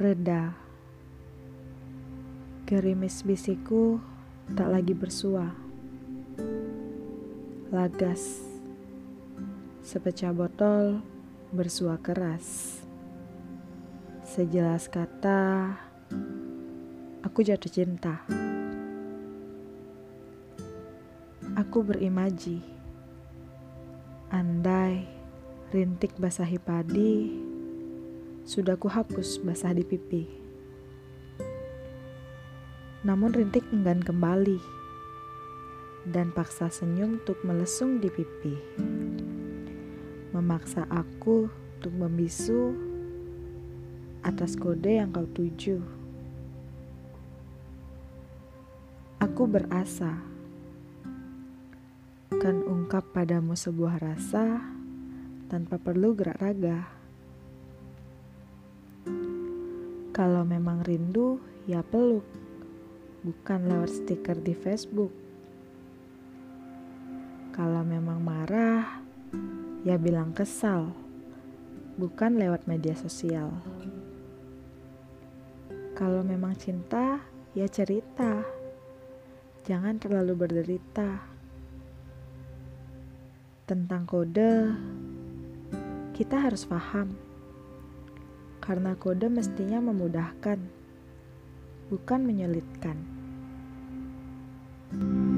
Reda. Gerimis bisiku tak lagi bersua. Lagas. Sepecah botol bersua keras. Sejelas kata, aku jatuh cinta. Aku berimaji. Andai rintik basahi padi, sudah kuhapus basah di pipi. Namun rintik enggan kembali, dan paksa senyum untuk melesung di pipi. Memaksa aku untuk membisu atas kode yang kau tuju. Aku berasa kan ungkap padamu sebuah rasa tanpa perlu gerak raga. Kalau memang rindu, ya peluk, bukan lewat stiker di Facebook. Kalau memang marah, ya bilang kesal, bukan lewat media sosial. Kalau memang cinta, ya cerita, jangan terlalu berderita tentang kode, kita harus paham. Karena kode mestinya memudahkan, bukan menyulitkan. thank